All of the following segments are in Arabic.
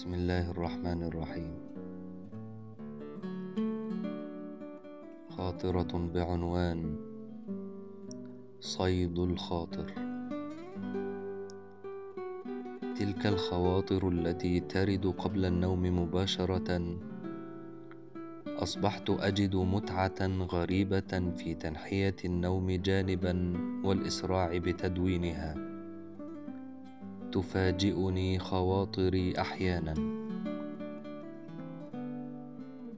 بسم الله الرحمن الرحيم. خاطرة بعنوان صيد الخاطر. تلك الخواطر التي ترد قبل النوم مباشرة أصبحت أجد متعة غريبة في تنحية النوم جانبا والإسراع بتدوينها. تفاجئني خواطري أحيانا.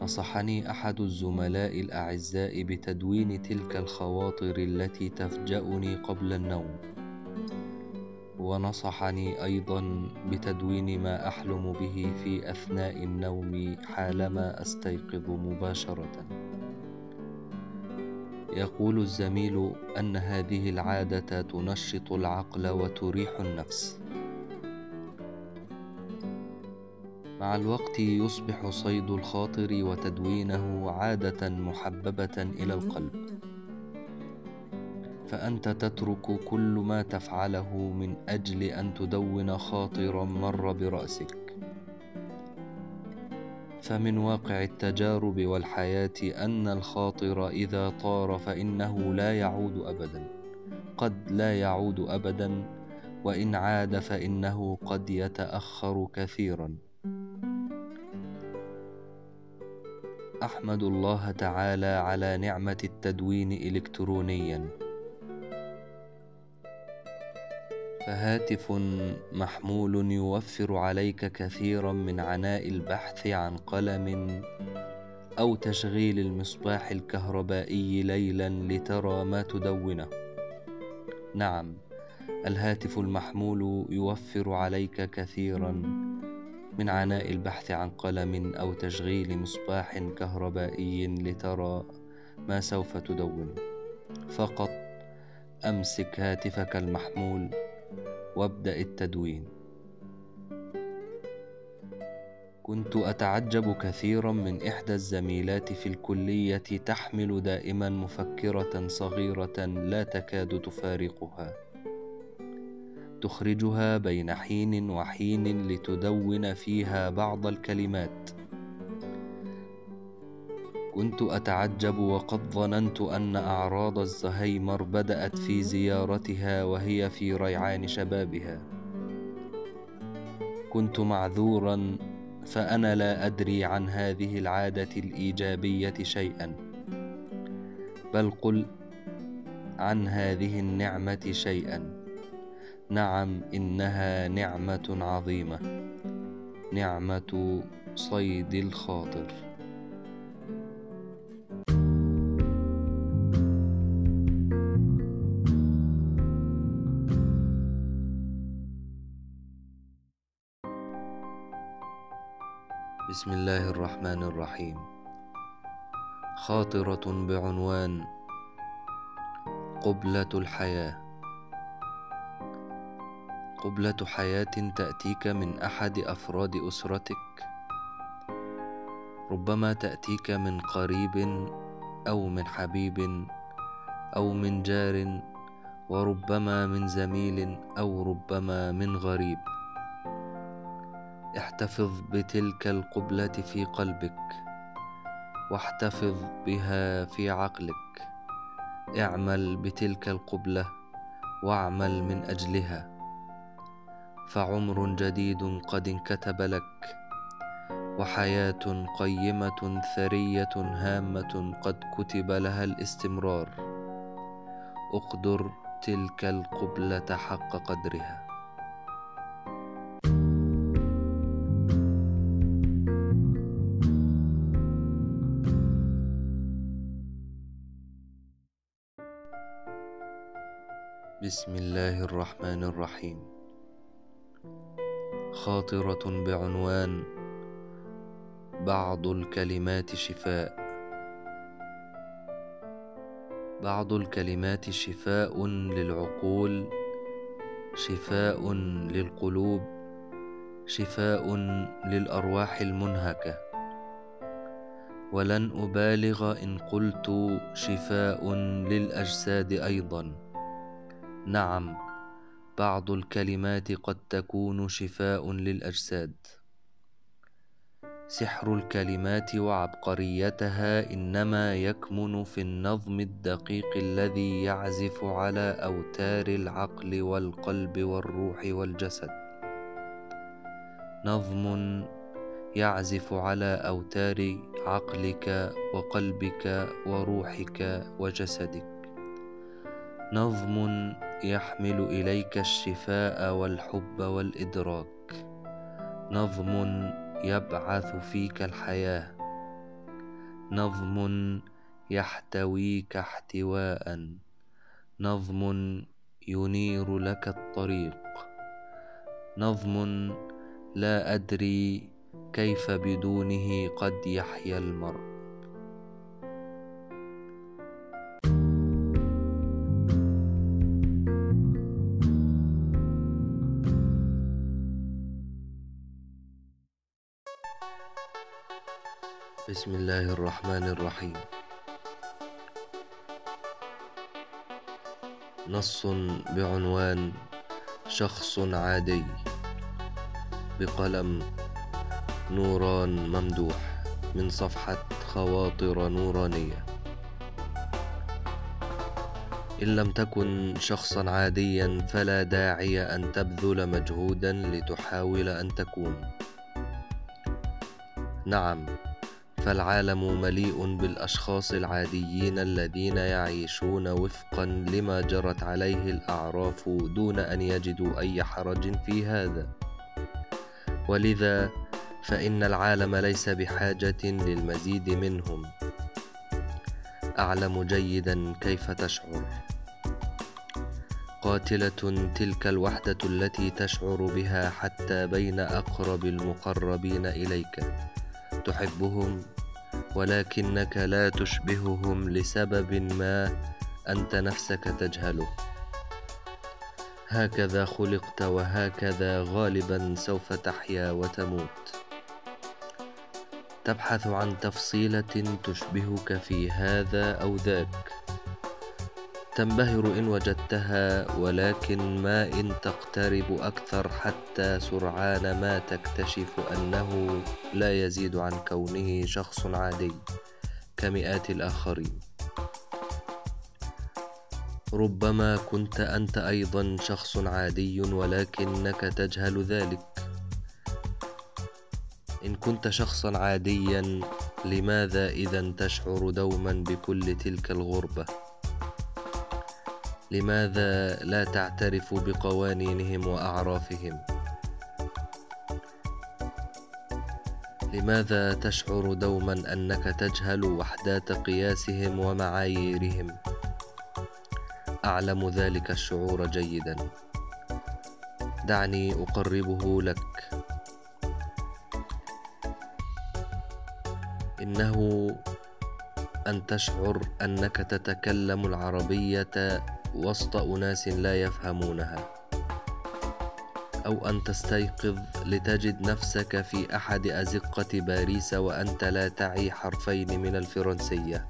نصحني أحد الزملاء الأعزاء بتدوين تلك الخواطر التي تفجأني قبل النوم. ونصحني أيضا بتدوين ما أحلم به في أثناء النوم حالما أستيقظ مباشرة. يقول الزميل أن هذه العادة تنشط العقل وتريح النفس. مع الوقت يصبح صيد الخاطر وتدوينه عادة محببة إلى القلب. فأنت تترك كل ما تفعله من أجل أن تدون خاطرا مر برأسك. فمن واقع التجارب والحياة أن الخاطر إذا طار فإنه لا يعود ابدا. قد لا يعود ابدا وإن عاد فإنه قد يتأخر كثيرا. أحمد الله تعالى على نعمة التدوين الكترونيا. فهاتف محمول يوفر عليك كثيرا من عناء البحث عن قلم أو تشغيل المصباح الكهربائي ليلا لترى ما تدونه. نعم الهاتف المحمول يوفر عليك كثيرا. من عناء البحث عن قلم أو تشغيل مصباح كهربائي لترى ما سوف تدون. فقط أمسك هاتفك المحمول وابدأ التدوين. كنت أتعجب كثيرا من إحدى الزميلات في الكلية تحمل دائما مفكرة صغيرة لا تكاد تفارقها. تخرجها بين حين وحين لتدون فيها بعض الكلمات. كنت أتعجب وقد ظننت أن أعراض الزهايمر بدأت في زيارتها وهي في ريعان شبابها. كنت معذورا فأنا لا أدري عن هذه العادة الإيجابية شيئا. بل قل عن هذه النعمة شيئا. نعم إنها نعمة عظيمة. نعمة صيد الخاطر. بسم الله الرحمن الرحيم. خاطرة بعنوان قبلة الحياة. قبلة حياة تأتيك من أحد أفراد أسرتك. ربما تأتيك من قريب أو من حبيب أو من جار وربما من زميل أو ربما من غريب. احتفظ بتلك القبلة في قلبك واحتفظ بها في عقلك. اعمل بتلك القبلة واعمل من أجلها. فعمر جديد قد انكتب لك وحياة قيمة ثرية هامة قد كتب لها الاستمرار. أقدر تلك القبلة حق قدرها. بسم الله الرحمن الرحيم. خاطرة بعنوان بعض الكلمات شفاء. بعض الكلمات شفاء للعقول شفاء للقلوب شفاء للأرواح المنهكة. ولن أبالغ إن قلت شفاء للأجساد أيضا. نعم. بعض الكلمات قد تكون شفاء للأجساد. سحر الكلمات وعبقريتها إنما يكمن في النظم الدقيق الذي يعزف على أوتار العقل والقلب والروح والجسد. نظم يعزف على أوتار عقلك وقلبك وروحك وجسدك. نظم يحمل إليك الشفاء والحب والإدراك. نظم يبعث فيك الحياة. نظم يحتويك احتواء. نظم ينير لك الطريق. نظم لا أدري كيف بدونه قد يحيا المرء. بسم الله الرحمن الرحيم. نص بعنوان شخص عادي. بقلم نوران ممدوح من صفحة خواطر نورانية. إن لم تكن شخصا عاديا فلا داعي أن تبذل مجهودا لتحاول أن تكون. نعم. فالعالم مليء بالأشخاص العاديين الذين يعيشون وفقا لما جرت عليه الأعراف دون أن يجدوا أي حرج في هذا. ولذا فإن العالم ليس بحاجة للمزيد منهم. أعلم جيدا كيف تشعر. قاتلة تلك الوحدة التي تشعر بها حتى بين أقرب المقربين إليك. تحبهم ولكنك لا تشبههم لسبب ما أنت نفسك تجهله. هكذا خلقت وهكذا غالبا سوف تحيا وتموت. تبحث عن تفصيلة تشبهك في هذا أو ذاك. تنبهر إن وجدتها ولكن ما إن تقترب أكثر حتى سرعان ما تكتشف أنه لا يزيد عن كونه شخص عادي كمئات الآخرين ربما كنت أنت أيضا شخص عادي ولكنك تجهل ذلك إن كنت شخصا عاديا لماذا إذا تشعر دوما بكل تلك الغربة؟ لماذا لا تعترف بقوانينهم وأعرافهم؟ لماذا تشعر دوما أنك تجهل وحدات قياسهم ومعاييرهم؟ أعلم ذلك الشعور جيدا. دعني أقربه لك. إنه أن تشعر أنك تتكلم العربية وسط أناس لا يفهمونها. أو أن تستيقظ لتجد نفسك في أحد أزقة باريس وأنت لا تعي حرفين من الفرنسية.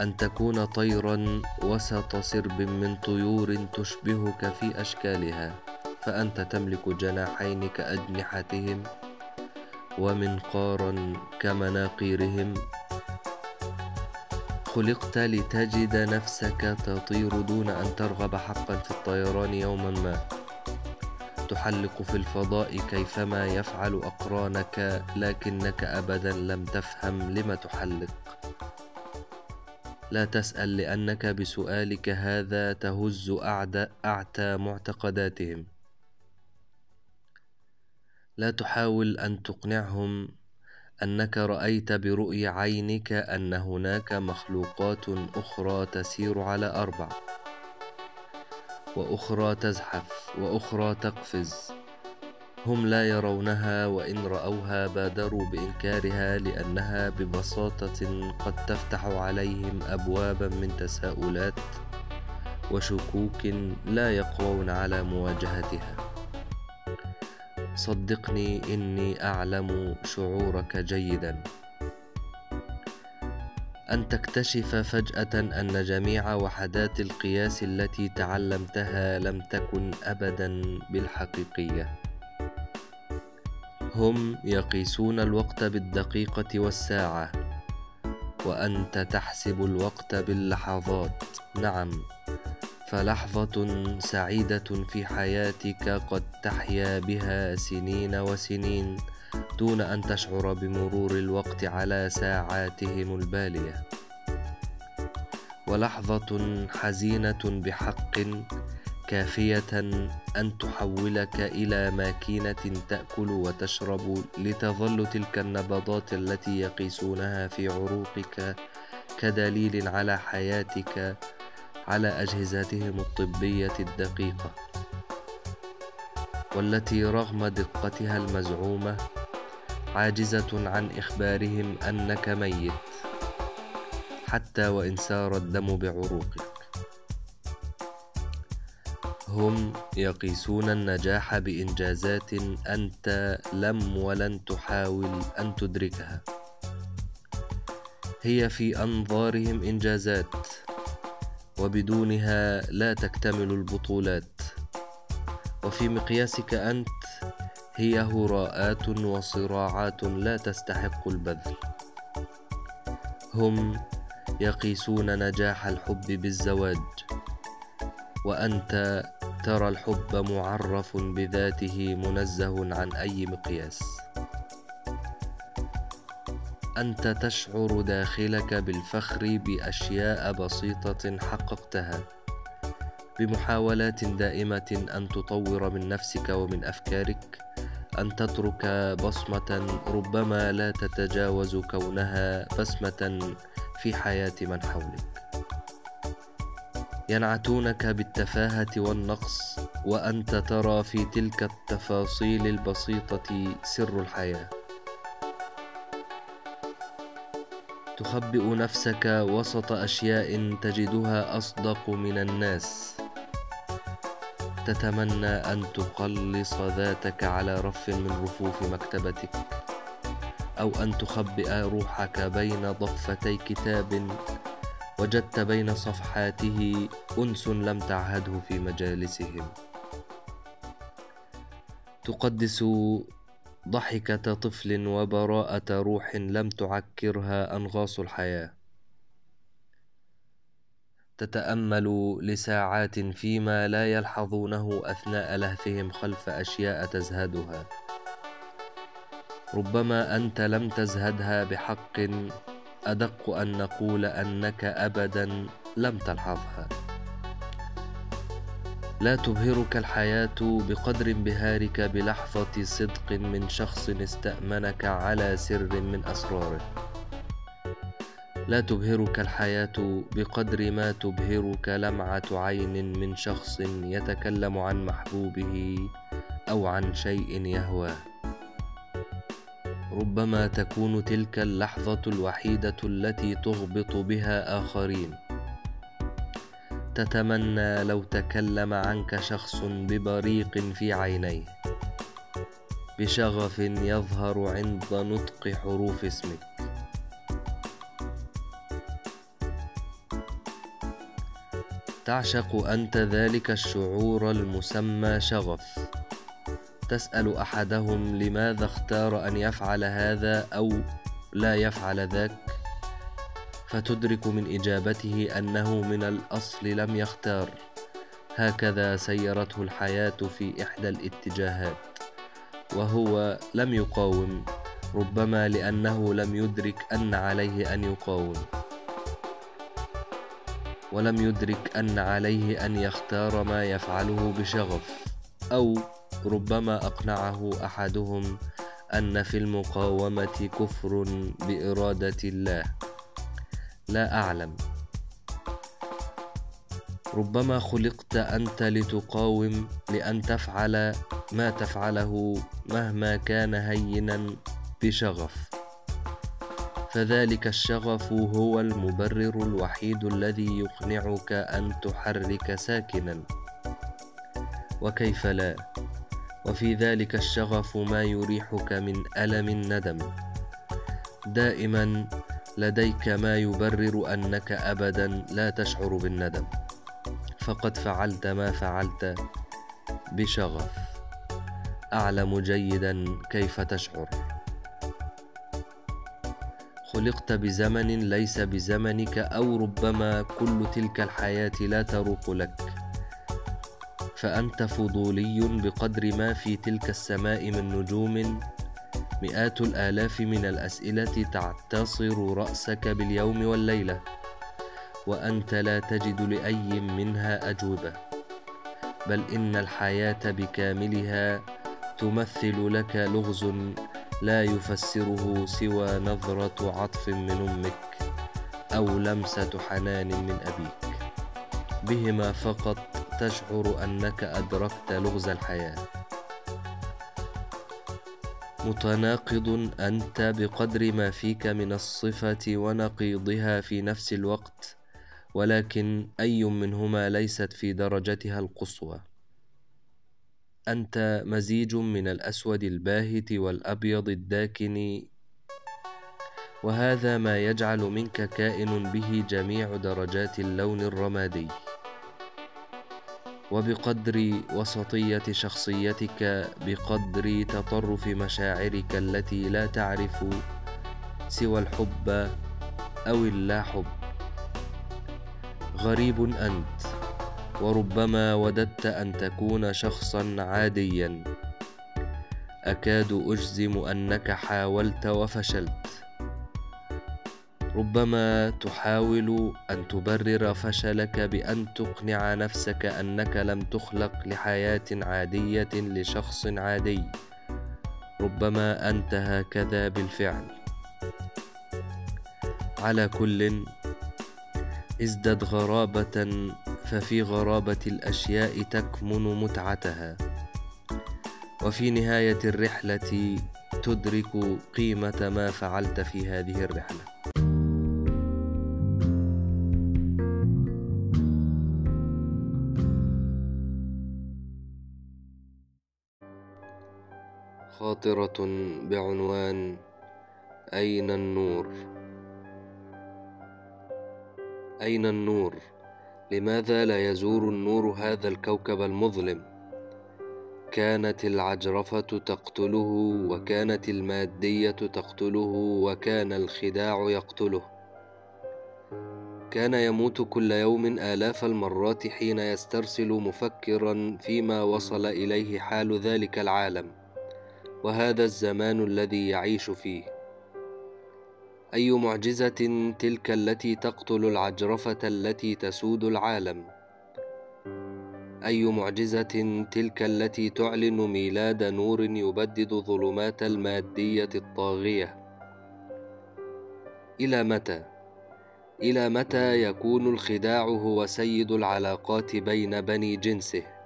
أن تكون طيرا وسط سرب من طيور تشبهك في أشكالها. فأنت تملك جناحين كأجنحتهم ومنقارا كمناقيرهم. خلقت لتجد نفسك تطير دون أن ترغب حقا في الطيران يوما ما. تحلق في الفضاء كيفما يفعل أقرانك لكنك ابدا لم تفهم لم تحلق. لا تسأل لأنك بسؤالك هذا تهز أعتى معتقداتهم. لا تحاول أن تقنعهم أنك رأيت برؤي عينك أن هناك مخلوقات أخرى تسير على أربع وأخرى تزحف وأخرى تقفز. هم لا يرونها وإن رأوها بادروا بإنكارها لأنها ببساطة قد تفتح عليهم ابوابا من تساؤلات وشكوك لا يقوون على مواجهتها. صدقني إني أعلم شعورك جيدا. أن تكتشف فجأة أن جميع وحدات القياس التي تعلمتها لم تكن ابدا بالحقيقية. هم يقيسون الوقت بالدقيقة والساعة وأنت تحسب الوقت باللحظات. نعم فلحظة سعيدة في حياتك قد تحيا بها سنين وسنين دون أن تشعر بمرور الوقت على ساعاتهم البالية. ولحظة حزينة بحق كافية أن تحولك إلى ماكينة تأكل وتشرب لتظل تلك النبضات التي يقيسونها في عروقك كدليل على حياتك على أجهزتهم الطبية الدقيقة والتي رغم دقتها المزعومة عاجزة عن إخبارهم أنك ميت حتى وإن سار الدم بعروقك. هم يقيسون النجاح بإنجازات أنت لم ولن تحاول أن تدركها. هي في أنظارهم إنجازات. وبدونها لا تكتمل البطولات. وفي مقياسك أنت هي هراءات وصراعات لا تستحق البذل. هم يقيسون نجاح الحب بالزواج وأنت ترى الحب معرف بذاته منزه عن أي مقياس. أنت تشعر داخلك بالفخر بأشياء بسيطة حققتها. بمحاولات دائمة أن تطور من نفسك ومن أفكارك أن تترك بصمة ربما لا تتجاوز كونها بسمه في حياة من حولك. ينعتونك بالتفاهة والنقص وأنت ترى في تلك التفاصيل البسيطة سر الحياة. تخبئ نفسك وسط أشياء تجدها أصدق من الناس. تتمنى أن تقلص ذاتك على رف من رفوف مكتبتك أو أن تخبئ روحك بين ضفتي كتاب. وجدت بين صفحاته أنس لم تعهده في مجالسهم. تقدس ضحكة طفل وبراءة روح لم تعكرها أنغاص الحياة. تتأمل لساعات فيما لا يلحظونه أثناء لهثهم خلف أشياء تزهدها. ربما أنت لم تزهدها بحق أدق أن نقول أنك ابدا لم تلحظها. لا تبهرك الحياة بقدر انبهارك بلحظة صدق من شخص استأمنك على سر من أسراره. لا تبهرك الحياة بقدر ما تبهرك لمعة عين من شخص يتكلم عن محبوبه أو عن شيء يهواه. ربما تكون تلك اللحظة الوحيدة التي تغبط بها آخرين. تتمنى لو تكلم عنك شخص ببريق في عينيه. بشغف يظهر عند نطق حروف اسمك. تعشق أنت ذلك الشعور المسمى شغف. تسأل أحدهم لماذا اختار أن يفعل هذا أو لا يفعل ذاك؟ فتدرك من إجابته أنه من الأصل لم يختار. هكذا سيرته الحياة في إحدى الاتجاهات وهو لم يقاوم ربما لأنه لم يدرك أن عليه أن يقاوم. ولم يدرك أن عليه أن يختار ما يفعله بشغف أو ربما أقنعه أحدهم أن في المقاومة كفر بإرادة الله. لا أعلم. ربما خلقت أنت لتقاوم لأن تفعل ما تفعله مهما كان هينا بشغف. فذلك الشغف هو المبرر الوحيد الذي يقنعك أن تحرك ساكنا. وكيف لا؟ وفي ذلك الشغف ما يريحك من ألم الندم. دائما لديك ما يبرر أنك ابدا لا تشعر بالندم. فقد فعلت ما فعلت بشغف. أعلم جيدا كيف تشعر. خلقت بزمن ليس بزمنك أو ربما كل تلك الحياة لا تروق لك. فأنت فضولي بقدر ما في تلك السماء من نجوم مئات الآلاف من الأسئلة تعتصر رأسك باليوم والليلة وأنت لا تجد لأي منها أجوبة. بل إن الحياة بكاملها تمثل لك لغز لا يفسره سوى نظرة عطف من أمك أو لمسة حنان من أبيك. بهما فقط تشعر أنك أدركت لغز الحياة. متناقض أنت بقدر ما فيك من الصفة ونقيضها في نفس الوقت ولكن أي منهما ليست في درجتها القصوى. أنت مزيج من الأسود الباهت والأبيض الداكن وهذا ما يجعل منك كائن به جميع درجات اللون الرمادي. وبقدر وسطية شخصيتك بقدر تطرف مشاعرك التي لا تعرف سوى الحب أو اللا حب غريب أنت وربما وددت أن تكون شخصا عاديا. أكاد أجزم أنك حاولت وفشلت. ربما تحاول أن تبرر فشلك بأن تقنع نفسك أنك لم تخلق لحياة عادية لشخص عادي. ربما أنت هكذا بالفعل. على كل ازدد غرابة ففي غرابة الأشياء تكمن متعتها. وفي نهاية الرحلة تدرك قيمة ما فعلت في هذه الرحلة. خاطرة بعنوان أين النور؟ أين النور؟ لماذا لا يزور النور هذا الكوكب المظلم؟ كانت العجرفة تقتله وكانت المادية تقتله وكان الخداع يقتله. كان يموت كل يوم آلاف المرات حين يسترسل مفكرا فيما وصل إليه حال ذلك العالم. وهذا الزمان الذي يعيش فيه. أي معجزة تلك التي تقتل العجرفة التي تسود العالم؟ أي معجزة تلك التي تعلن ميلاد نور يبدد ظلمات المادية الطاغية؟ إلى متى؟ إلى متى يكون الخداع هو سيد العلاقات بين بني جنسه؟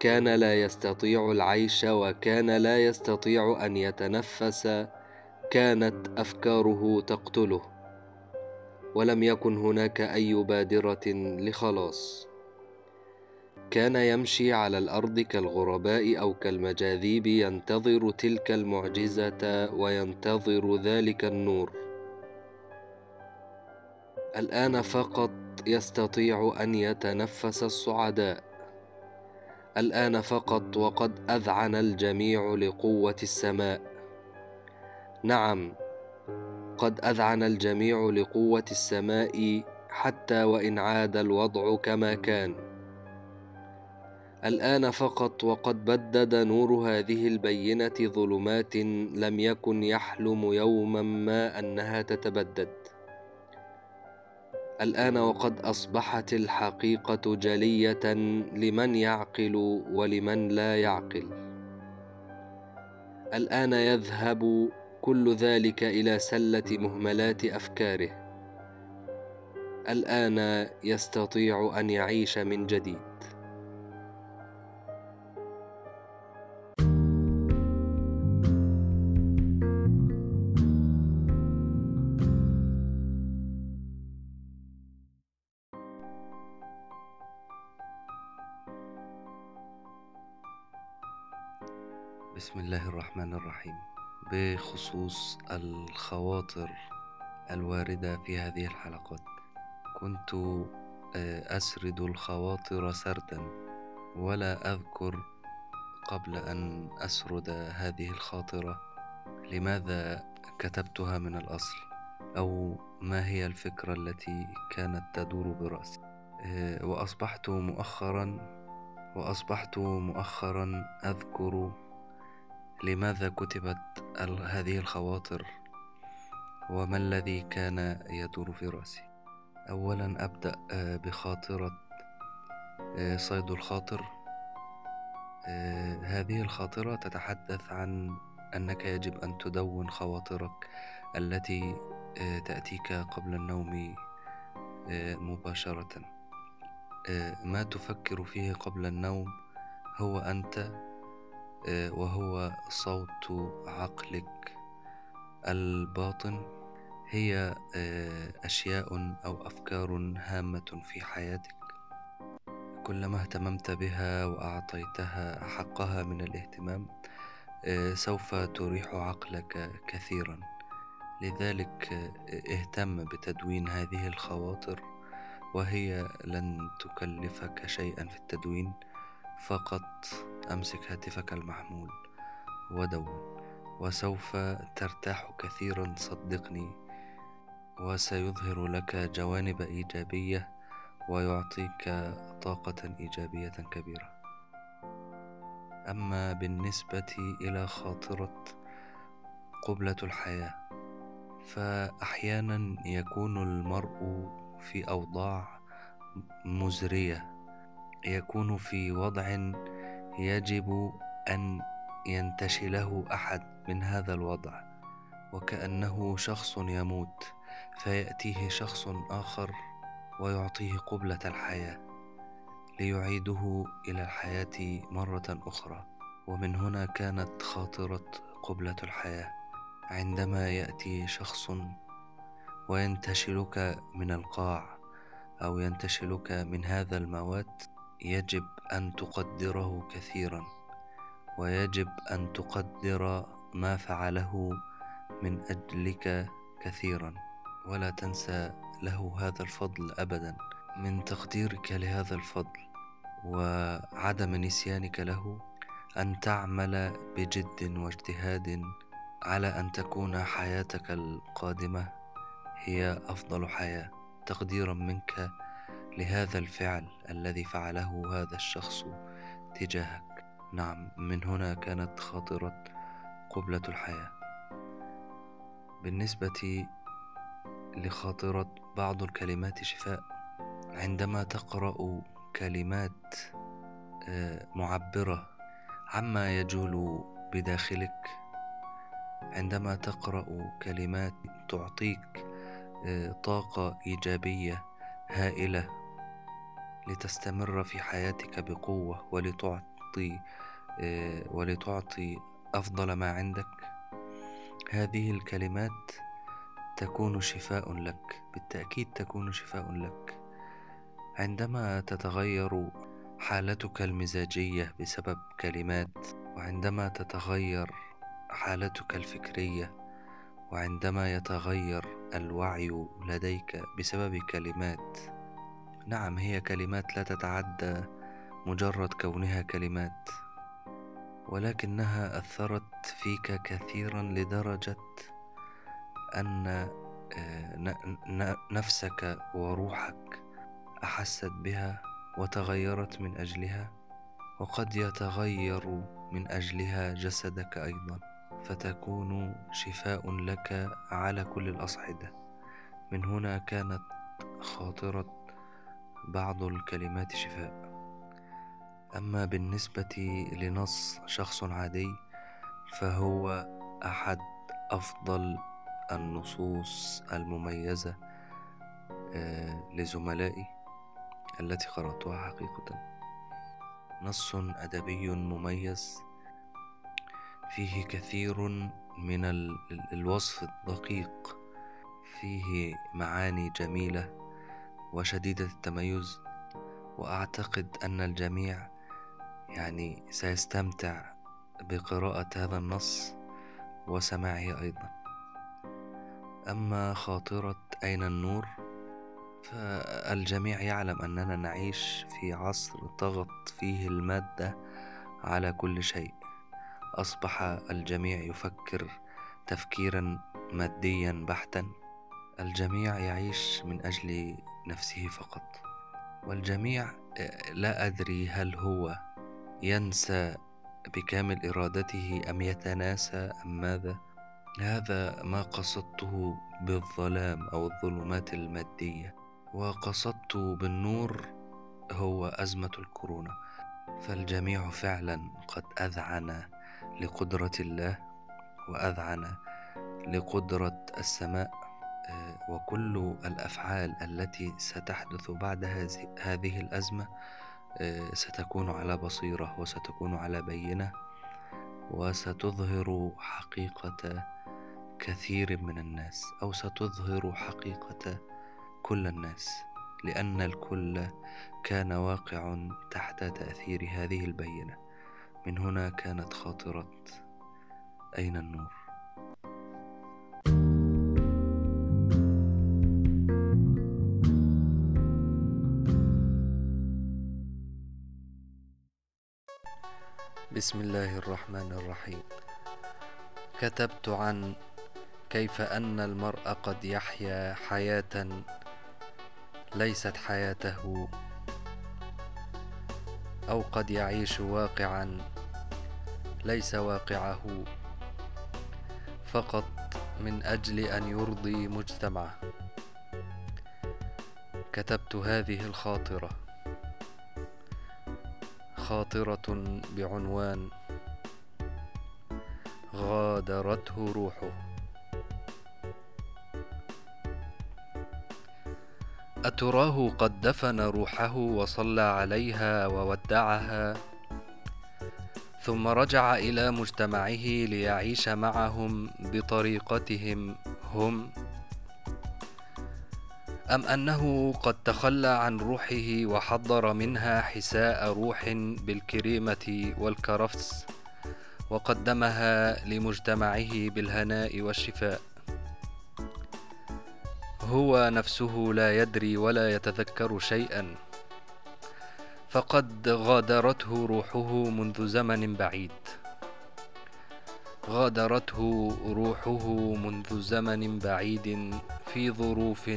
كان لا يستطيع العيش وكان لا يستطيع أن يتنفس كانت أفكاره تقتله. ولم يكن هناك أي بادرة لخلاص. كان يمشي على الأرض كالغرباء أو كالمجاذيب ينتظر تلك المعجزة وينتظر ذلك النور. الآن فقط يستطيع أن يتنفس الصعداء الآن فقط وقد أذعن الجميع لقوة السماء. نعم قد أذعن الجميع لقوة السماء حتى وإن عاد الوضع كما كان. الآن فقط وقد بدد نور هذه البينة ظلمات لم يكن يحلم يوما ما أنها تتبدد. الآن وقد أصبحت الحقيقة جلية لمن يعقل ولمن لا يعقل. الآن يذهب كل ذلك إلى سلة مهملات أفكاره. الآن يستطيع أن يعيش من جديد. الرحيم بخصوص الخواطر الواردة في هذه الحلقات. كنت آه، أسرد الخواطر سردا ولا أذكر قبل أن أسرد هذه الخاطرة. لماذا كتبتها من الأصل؟ أو ما هي الفكرة التي كانت تدور برأسي؟ آه، وأصبحت مؤخرا وأصبحت مؤخرا أذكر لماذا كتبت هذه الخواطر؟ وما الذي كان يدور في رأسي؟ أولا أبدأ آه، بخاطرة آه، صيد الخاطر. هذه الخاطرة تتحدث عن أنك يجب أن تدون خواطرك التي آه، تأتيك قبل النوم آه، مباشرة. آه، ما تفكر فيه قبل النوم هو أنت وهو صوت عقلك. الباطن هي أشياء أو أفكار هامة في حياتك. كلما اهتممت بها وأعطيتها حقها من الاهتمام آه، سوف تريح عقلك كثيرا. لذلك آه، اهتم بتدوين هذه الخواطر وهي لن تكلفك شيئا في التدوين فقط أمسك هاتفك المحمول ودون وسوف ترتاح كثيرا صدقني وسيظهر لك جوانب إيجابية ويعطيك طاقة إيجابية كبيرة. أما بالنسبة إلى خاطرة قبلة الحياة فأحيانا يكون المرء في أوضاع مزرية يكون في وضع يجب أن ينتشله أحد من هذا الوضع وكأنه شخص يموت فيأتيه شخص آخر ويعطيه قبلة الحياة ليعيده إلى الحياة مرة أخرى. ومن هنا كانت خاطرة قبلة الحياة. عندما يأتي شخص وينتشلك من القاع أو ينتشلك من هذا الموات يجب أن تقدره كثيرا ويجب أن تقدر ما فعله من أجلك كثيرا. ولا تنسى له هذا الفضل أبدا. من تقديرك لهذا الفضل وعدم نسيانك له أن تعمل بجد واجتهاد على أن تكون حياتك القادمة هي أفضل حياة. تقديرا منك لهذا الفعل الذي فعله هذا الشخص تجاهك. نعم من هنا كانت خاطرة قبلة الحياة. بالنسبة لخاطرة بعض الكلمات شفاء عندما تقرأ كلمات آه، معبرة عما يجول بداخلك عندما تقرأ كلمات تعطيك آه، طاقة إيجابية هائلة لتستمر في حياتك بقوة ولتعطي آه، ولتعطي أفضل ما عندك. هذه الكلمات تكون شفاء لك بالتأكيد تكون شفاء لك. عندما تتغير حالتك المزاجية بسبب كلمات وعندما تتغير حالتك الفكرية وعندما يتغير الوعي لديك بسبب كلمات نعم هي كلمات لا تتعدى مجرد كونها كلمات ولكنها أثرت فيك كثيرا لدرجة أن آه، نفسك وروحك أحست بها وتغيرت من أجلها وقد يتغير من أجلها جسدك أيضا فتكون شفاء لك على كل الأصعدة. من هنا كانت خاطرة بعض الكلمات شفاء. أما بالنسبة لنص شخص عادي فهو أحد أفضل النصوص المميزة آه، لزملائي التي قرأتها حقيقة. نص أدبي مميز فيه كثير من الوصف الدقيق فيه معاني جميلة وشديدة التميز وأعتقد أن الجميع يعني سيستمتع بقراءة هذا النص وسماعه أيضا. أما خاطرة أين النور فالجميع يعلم أننا نعيش في عصر طغت فيه المادة على كل شيء. أصبح الجميع يفكر تفكيرا ماديا بحتا. الجميع يعيش من أجل نفسه فقط. والجميع لا أدري هل هو ينسى بكامل إرادته أم يتناسى أم ماذا. هذا ما قصدته بالظلام أو الظلمات المادية. وقصدت بالنور هو أزمة الكورونا. فالجميع فعلا قد أذعن لقدرة الله وأذعن لقدرة السماء. آه، وكل الأفعال التي ستحدث بعد هذه الأزمة آه، ستكون على بصيرة وستكون على بينة وستظهر حقيقة كثير من الناس أو ستظهر حقيقة كل الناس لأن الكل كان واقع تحت تأثير هذه البينة. من هنا كانت خاطرة أين النور؟ بسم الله الرحمن الرحيم. كتبت عن كيف أن المرء قد يحيا حياة ليست حياته أو قد يعيش واقعا ليس واقعه فقط من أجل أن يرضي مجتمعه. كتبت هذه الخاطرة. خاطرة بعنوان غادرته روحه. أتراه قد دفن روحه وصلى عليها وودعها ثم رجع إلى مجتمعه ليعيش معهم بطريقتهم هم. أم أنه قد تخلى عن روحه وحضر منها حساء روح بالكريمة والكرفس وقدمها لمجتمعه بالهناء والشفاء. هو نفسه لا يدري ولا يتذكر شيئا فقد غادرته روحه منذ زمن بعيد. غادرته روحه منذ زمن بعيد في ظروف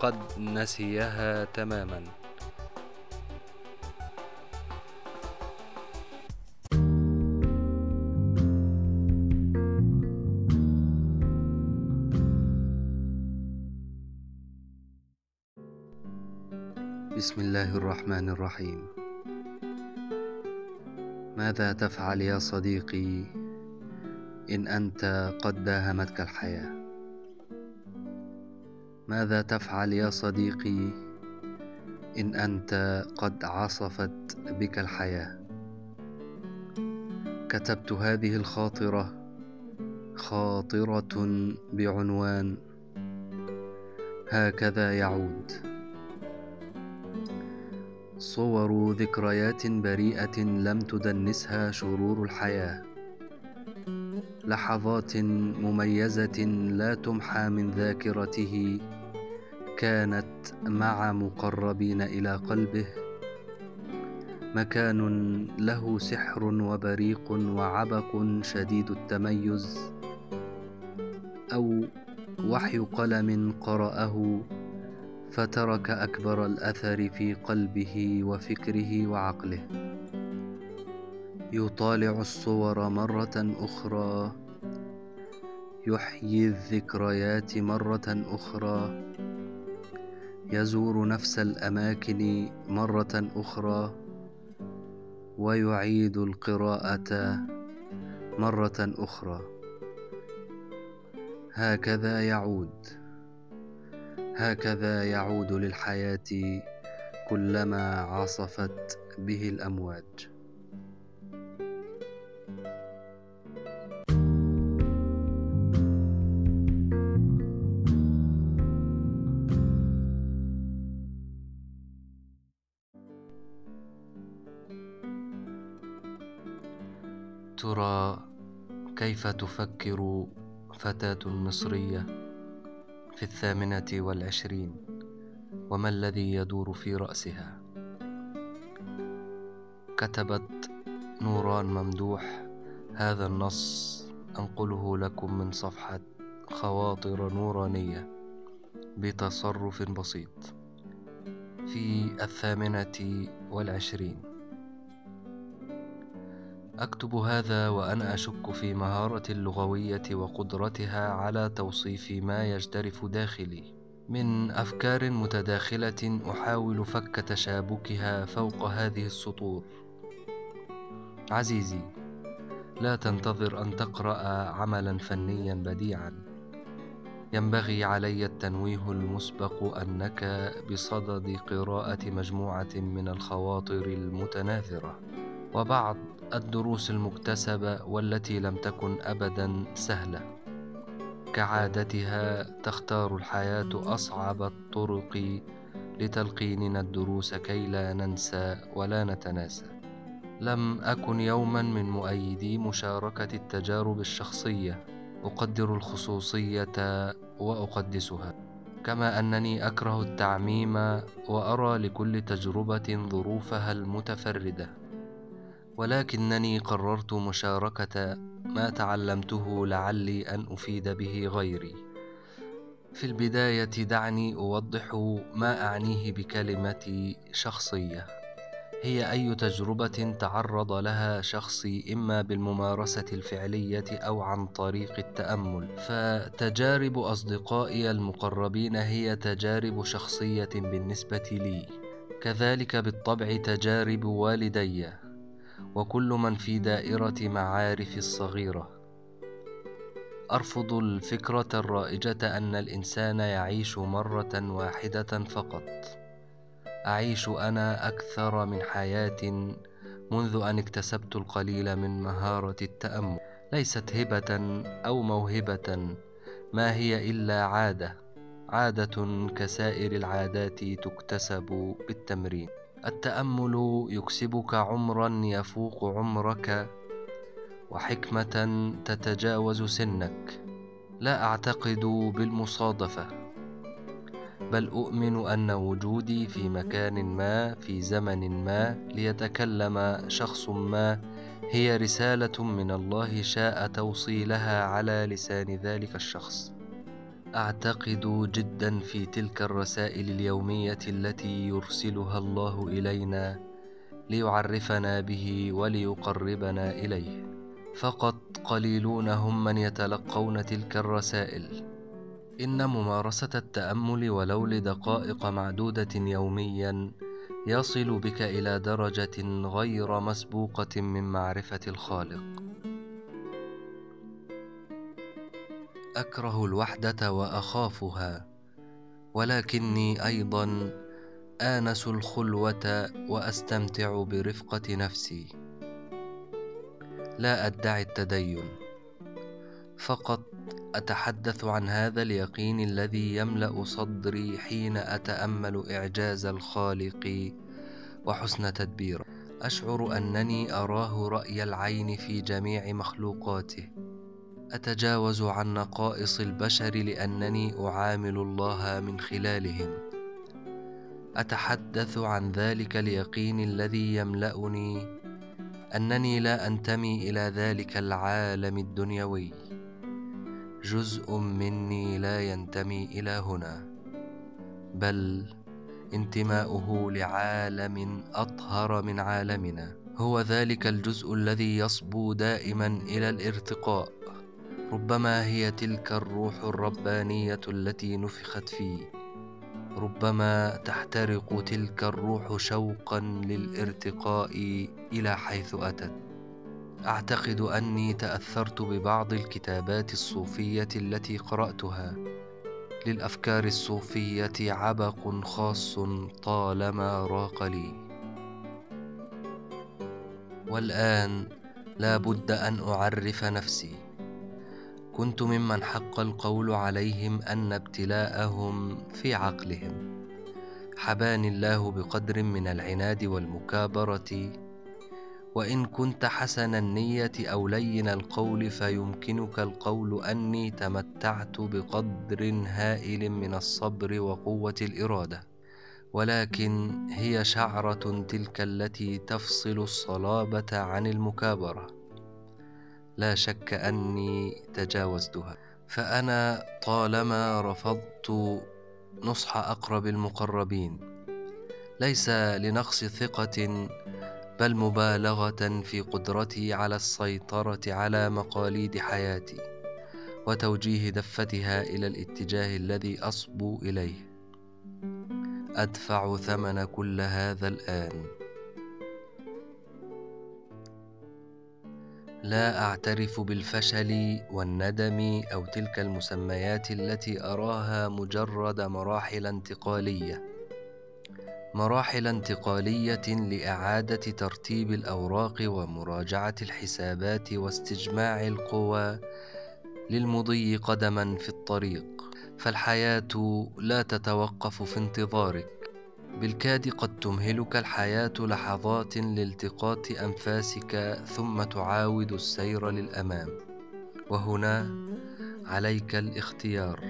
قد نسيها تماما. بسم الله الرحمن الرحيم ماذا تفعل يا صديقي إن أنت قد داهمتك الحياة؟ ماذا تفعل يا صديقي؟ إن أنت قد عصفت بك الحياة. كتبت هذه الخاطرة خاطرة بعنوان هكذا يعود. صور ذكريات بريئة لم تدنسها شرور الحياة. لحظات مميزة لا تمحى من ذاكرته كانت مع مقربين إلى قلبه. مكان له سحر وبريق وعبق شديد التميز. أو وحي قلم قرأه فترك أكبر الأثر في قلبه وفكره وعقله. يطالع الصور مرة أخرى يحيي الذكريات مرة أخرى. يزور نفس الأماكن مرة أخرى ويعيد القراءة مرة أخرى. هكذا يعود. هكذا يعود للحياة كلما عصفت به الأمواج. ترى كيف تفكر فتاة مصرية في الثامنة والعشرين؟ وما الذي يدور في رأسها؟ كتبت نوران ممدوح هذا النص أنقله لكم من صفحة خواطر نورانية بتصرف بسيط في الثامنة والعشرين. أكتب هذا وأنا أشك في مهارة اللغوية وقدرتها على توصيف ما يجترف داخلي. من أفكار متداخلة أحاول فك تشابكها فوق هذه السطور. عزيزي لا تنتظر أن تقرأ عملا فنيا بديعا. ينبغي علي التنويه المسبق أنك بصدد قراءة مجموعة من الخواطر المتناثرة. وبعض الدروس المكتسبة والتي لم تكن أبدا سهلة. كعادتها تختار الحياة أصعب الطرق لتلقيننا الدروس كي لا ننسى ولا نتناسى. لم أكن يوما من مؤيدي مشاركة التجارب الشخصية أقدر الخصوصية وأقدسها. كما أنني أكره التعميم وأرى لكل تجربة ظروفها المتفردة. ولكنني قررت مشاركة ما تعلمته لعلي أن أفيد به غيري. في البداية دعني أوضح ما أعنيه بكلمة شخصية. هي أي تجربة تعرض لها شخصي إما بالممارسة الفعلية أو عن طريق التأمل، فتجارب أصدقائي المقربين هي تجارب شخصية بالنسبة لي، كذلك بالطبع تجارب والدي، وكل من في دائرة معارفي الصغيرة. أرفض الفكرة الرائجة أن الإنسان يعيش مرة واحدة فقط. أعيش أنا أكثر من حياة منذ أن اكتسبت القليل من مهارة التأمل ليست هبة أو موهبة ما هي إلا عادة عادة كسائر العادات تكتسب بالتمرين التأمل يكسبك عمرا يفوق عمرك وحكمة تتجاوز سنك لا أعتقد بالمصادفة بل أؤمن أن وجودي في مكان ما في زمن ما ليتكلم شخص ما هي رسالة من الله شاء توصيلها على لسان ذلك الشخص. أعتقد جدا في تلك الرسائل اليومية التي يرسلها الله إلينا ليعرفنا به وليقربنا إليه. فقط قليلون هم من يتلقون تلك الرسائل. إن ممارسة التأمل ولو لدقائق معدودة يوميا يصل بك إلى درجة غير مسبوقة من معرفة الخالق. أكره الوحدة وأخافها، ولكني أيضا آنس الخلوة وأستمتع برفقة نفسي. لا أدعي التدين، فقط أتحدث عن هذا اليقين الذي يملأ صدري حين أتأمل إعجاز الخالق وحسن تدبيره أشعر أنني أراه رأي العين في جميع مخلوقاته أتجاوز عن نقائص البشر لأنني أعامل الله من خلالهم. أتحدث عن ذلك اليقين الذي يملأني أنني لا أنتمي إلى ذلك العالم الدنيوي. جزء مني لا ينتمي إلى هنا بل انتماؤه لعالم أطهر من عالمنا. هو ذلك الجزء الذي يصبو دائما إلى الارتقاء. ربما هي تلك الروح الربانية التي نفخت فيه. ربما تحترق تلك الروح شوقا للارتقاء إلى حيث أتت. أعتقد أني تأثرت ببعض الكتابات الصوفية التي قرأتها. للأفكار الصوفية عبق خاص طالما راق لي. والآن لا بد أن أعرف نفسي. كنت ممن حق القول عليهم أن ابتلاءهم في عقلهم. حباني الله بقدر من العناد والمكابرة وإن كنت حسن النية أو لين القول فيمكنك القول أني تمتعت بقدر هائل من الصبر وقوة الإرادة. ولكن هي شعرة تلك التي تفصل الصلابة عن المكابرة. لا شك أني تجاوزتها. فأنا طالما رفضت نصح أقرب المقربين. ليس لنقص ثقة بل مبالغة في قدرتي على السيطرة على مقاليد حياتي وتوجيه دفتها إلى الاتجاه الذي أصبو إليه. أدفع ثمن كل هذا الآن. لا أعترف بالفشل والندم أو تلك المسميات التي أراها مجرد مراحل انتقالية. مراحل انتقالية لإعادة ترتيب الأوراق ومراجعة الحسابات واستجماع القوى للمضي قدما في الطريق. فالحياة لا تتوقف في انتظارك. بالكاد قد تمهلك الحياة لحظات لالتقاط أنفاسك ثم تعاود السير للأمام. وهنا عليك الاختيار.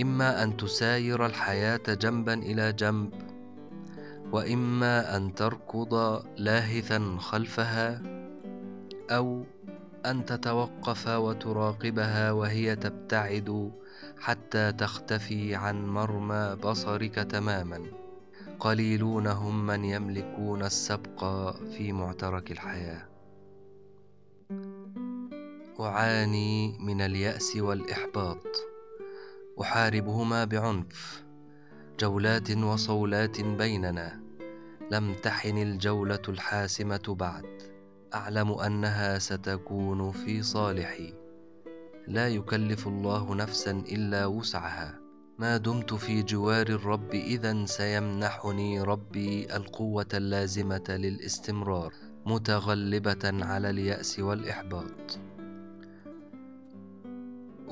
إما أن تساير الحياة جنبا إلى جنب وإما أن تركض لاهثا خلفها أو أن تتوقف وتراقبها وهي تبتعد حتى تختفي عن مرمى بصرك تماما. قليلون هم من يملكون السبق في معترك الحياة. أعاني من اليأس والإحباط. أحاربهما بعنف جولات وصولات بيننا. لم تحن الجولة الحاسمة بعد. أعلم أنها ستكون في صالحي. لا يكلف الله نفسا إلا وسعها. ما دمت في جوار الرب اذا سيمنحني ربي القوة اللازمة للاستمرار متغلبة على اليأس والإحباط.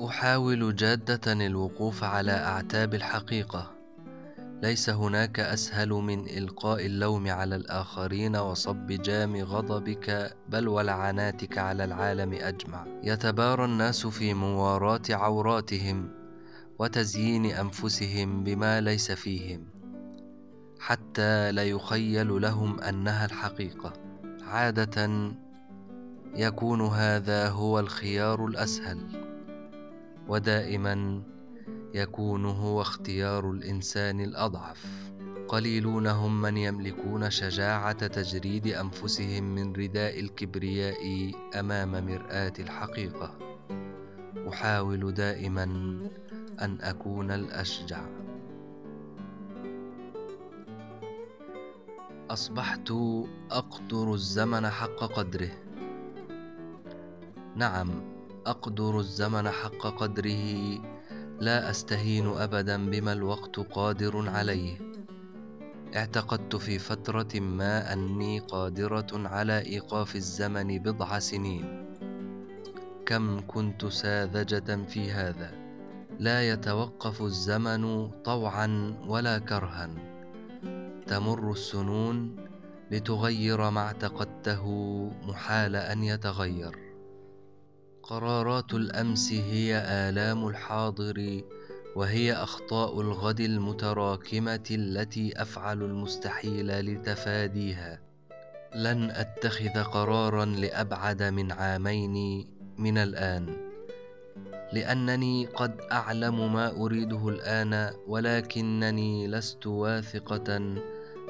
أحاول جادة الوقوف على أعتاب الحقيقة. ليس هناك أسهل من إلقاء اللوم على الآخرين وصب جام غضبك بل ولعناتك على العالم أجمع. يتبارى الناس في مواراه عوراتهم وتزيين أنفسهم بما ليس فيهم حتى لا يخيل لهم أنها الحقيقة. عادة يكون هذا هو الخيار الأسهل ودائما يكون هو اختيار الإنسان الأضعف. قليلون هم من يملكون شجاعة تجريد أنفسهم من رداء الكبرياء أمام مرآة الحقيقة. أحاول دائما أن أكون الأشجع. أصبحت أقدر الزمن حق قدره. نعم أقدر الزمن حق قدره لا أستهين ابدا بما الوقت قادر عليه. اعتقدت في فترة ما أني قادرة على إيقاف الزمن بضع سنين. كم كنت ساذجة في هذا. لا يتوقف الزمن طوعا ولا كرها. تمر السنون لتغير ما اعتقدته محال أن يتغير. قرارات الأمس هي آلام الحاضر وهي أخطاء الغد المتراكمة التي أفعل المستحيل لتفاديها. لن أتخذ قرارا لأبعد من عامين من الآن لأنني قد أعلم ما أريده الآن ولكنني لست واثقة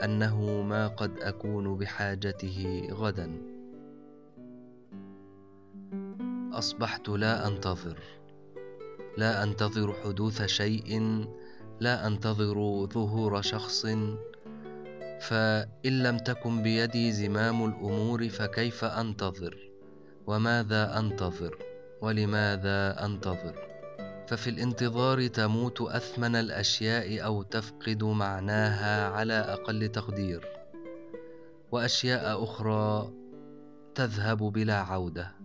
أنه ما قد أكون بحاجته غدا. أصبحت لا أنتظر. لا أنتظر حدوث شيء لا أنتظر ظهور شخص. فإن لم تكن بيدي زمام الأمور فكيف أنتظر؟ وماذا أنتظر؟ ولماذا أنتظر؟ ففي الانتظار تموت أثمن الأشياء أو تفقد معناها على أقل تقدير. وأشياء أخرى تذهب بلا عودة.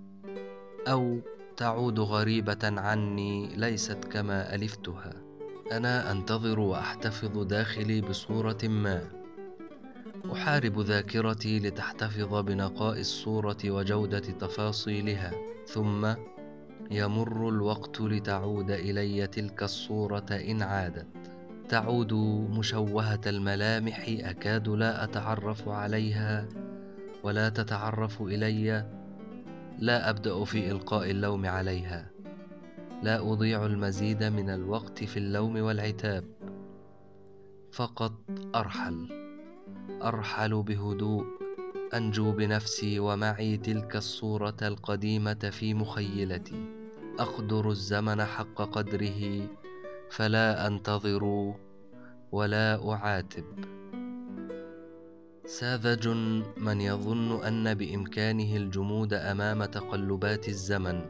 أو تعود غريبة عني ليست كما ألفتها. أنا أنتظر وأحتفظ داخلي بصورة ما. أحارب ذاكرتي لتحتفظ بنقاء الصورة وجودة تفاصيلها. ثم يمر الوقت لتعود إلي تلك الصورة إن عادت. تعود مشوهة الملامح أكاد لا أتعرف عليها ولا تتعرف إلي. لا أبدأ في إلقاء اللوم عليها. لا أضيع المزيد من الوقت في اللوم والعتاب. فقط أرحل أرحل بهدوء أنجو بنفسي ومعي تلك الصورة القديمة في مخيلتي. أقدر الزمن حق قدره فلا أنتظر ولا أعاتب. ساذج من يظن أن بإمكانه الجمود أمام تقلبات الزمن.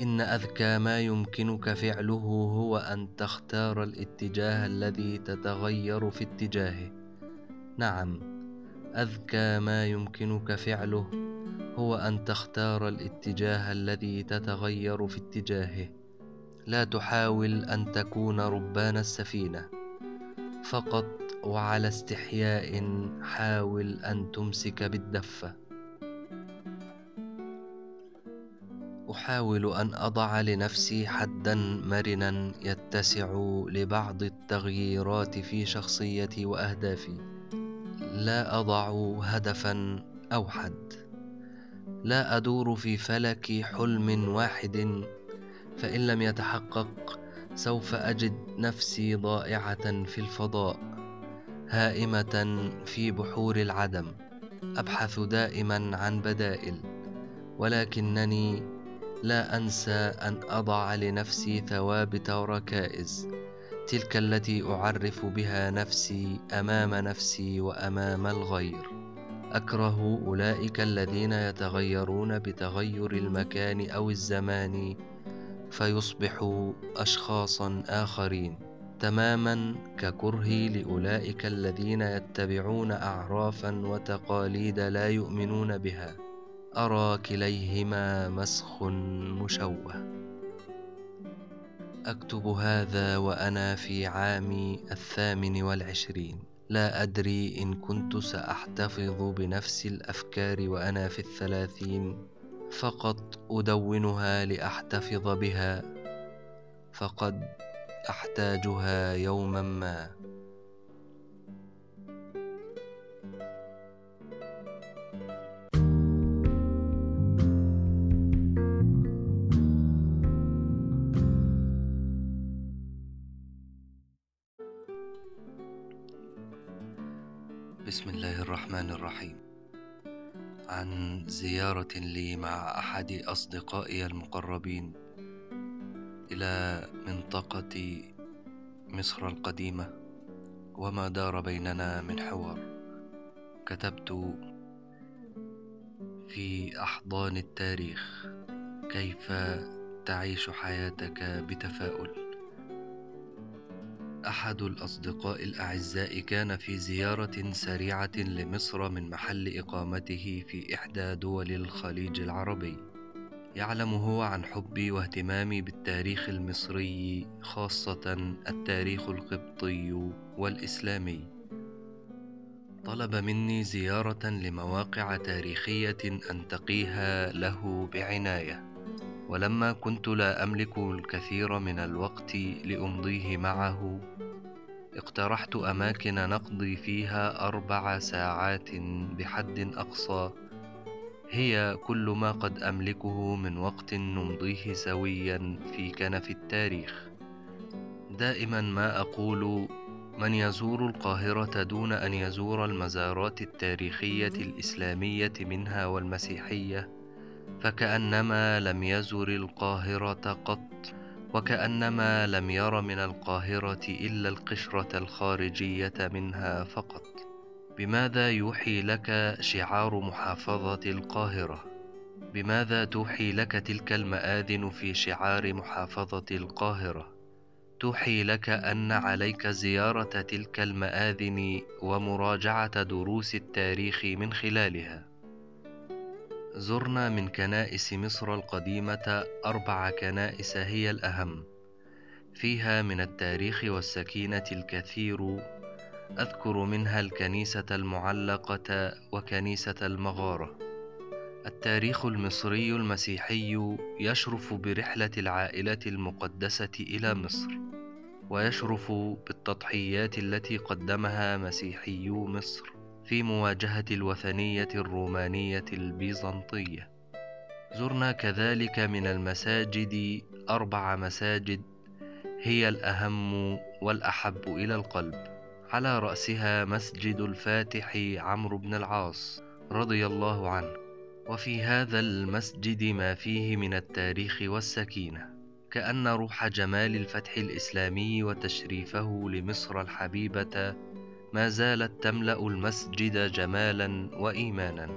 إن أذكى ما يمكنك فعله هو أن تختار الاتجاه الذي تتغير في اتجاهه. نعم أذكى ما يمكنك فعله هو أن تختار الاتجاه الذي تتغير في اتجاهه. لا تحاول أن تكون ربان السفينة. فقط وعلى استحياء حاول أن تمسك بالدفة أحاول أن أضع لنفسي حدا مرنا يتسع لبعض التغييرات في شخصيتي وأهدافي. لا أضع هدفا اوحد لا أدور في فلك حلم واحد. فإن لم يتحقق سوف أجد نفسي ضائعة في الفضاء. هائمة في بحور العدم أبحث دائما عن بدائل ولكنني لا أنسى أن أضع لنفسي ثوابت وركائز تلك التي أعرف بها نفسي أمام نفسي وأمام الغير. أكره أولئك الذين يتغيرون بتغير المكان أو الزمان فيصبحوا اشخاصا آخرين. تماما ككرهي لأولئك الذين يتبعون اعرافا وتقاليد لا يؤمنون بها. أرى كليهما مسخ مشوه. أكتب هذا وأنا في عامي الثامن والعشرين. لا أدري إن كنت سأحتفظ بنفس الأفكار وأنا في الثلاثين. فقط أدونها لأحتفظ بها. فقد أحتاجها يوما ما. بسم الله الرحمن الرحيم. عن زيارة لي مع أحد أصدقائي المقربين. إلى منطقة مصر القديمة وما دار بيننا من حوار. كتبت في أحضان التاريخ كيف تعيش حياتك بتفاؤل. أحد الأصدقاء الأعزاء كان في زيارة سريعة لمصر من محل إقامته في إحدى دول الخليج العربي. يعلم هو عن حبي واهتمامي بالتاريخ المصري خاصة التاريخ القبطي والإسلامي. طلب مني زيارة لمواقع تاريخية أنتقيها له بعناية ولما كنت لا أملك الكثير من الوقت لأمضيه معه اقترحت أماكن نقضي فيها أربع ساعات بحد أقصى هي كل ما قد أملكه من وقت نمضيه سويا في كنف التاريخ. دائما ما أقول من يزور القاهرة دون أن يزور المزارات التاريخية الإسلامية منها والمسيحية فكأنما لم يزر القاهرة قط وكأنما لم ير من القاهرة إلا القشرة الخارجية منها فقط. بماذا يوحي لك شعار محافظة القاهرة؟ بماذا توحي لك تلك المآذن في شعار محافظة القاهرة؟ توحي لك أن عليك زيارة تلك المآذن ومراجعة دروس التاريخ من خلالها زرنا من كنائس مصر القديمة أربع كنائس هي الأهم فيها من التاريخ والسكينة الكثير أذكر منها الكنيسة المعلقة وكنيسة المغارة. التاريخ المصري المسيحي يشرف برحلة العائلة المقدسة إلى مصر ويشرف بالتضحيات التي قدمها مسيحيو مصر في مواجهة الوثنية الرومانية البيزنطية. زرنا كذلك من المساجد أربع مساجد هي الأهم والأحب إلى القلب. على رأسها مسجد الفاتح عمرو بن العاص رضي الله عنه. وفي هذا المسجد ما فيه من التاريخ والسكينة كأن روح جمال الفتح الإسلامي وتشريفه لمصر الحبيبة ما زالت تملأ المسجد جمالا وإيمانا.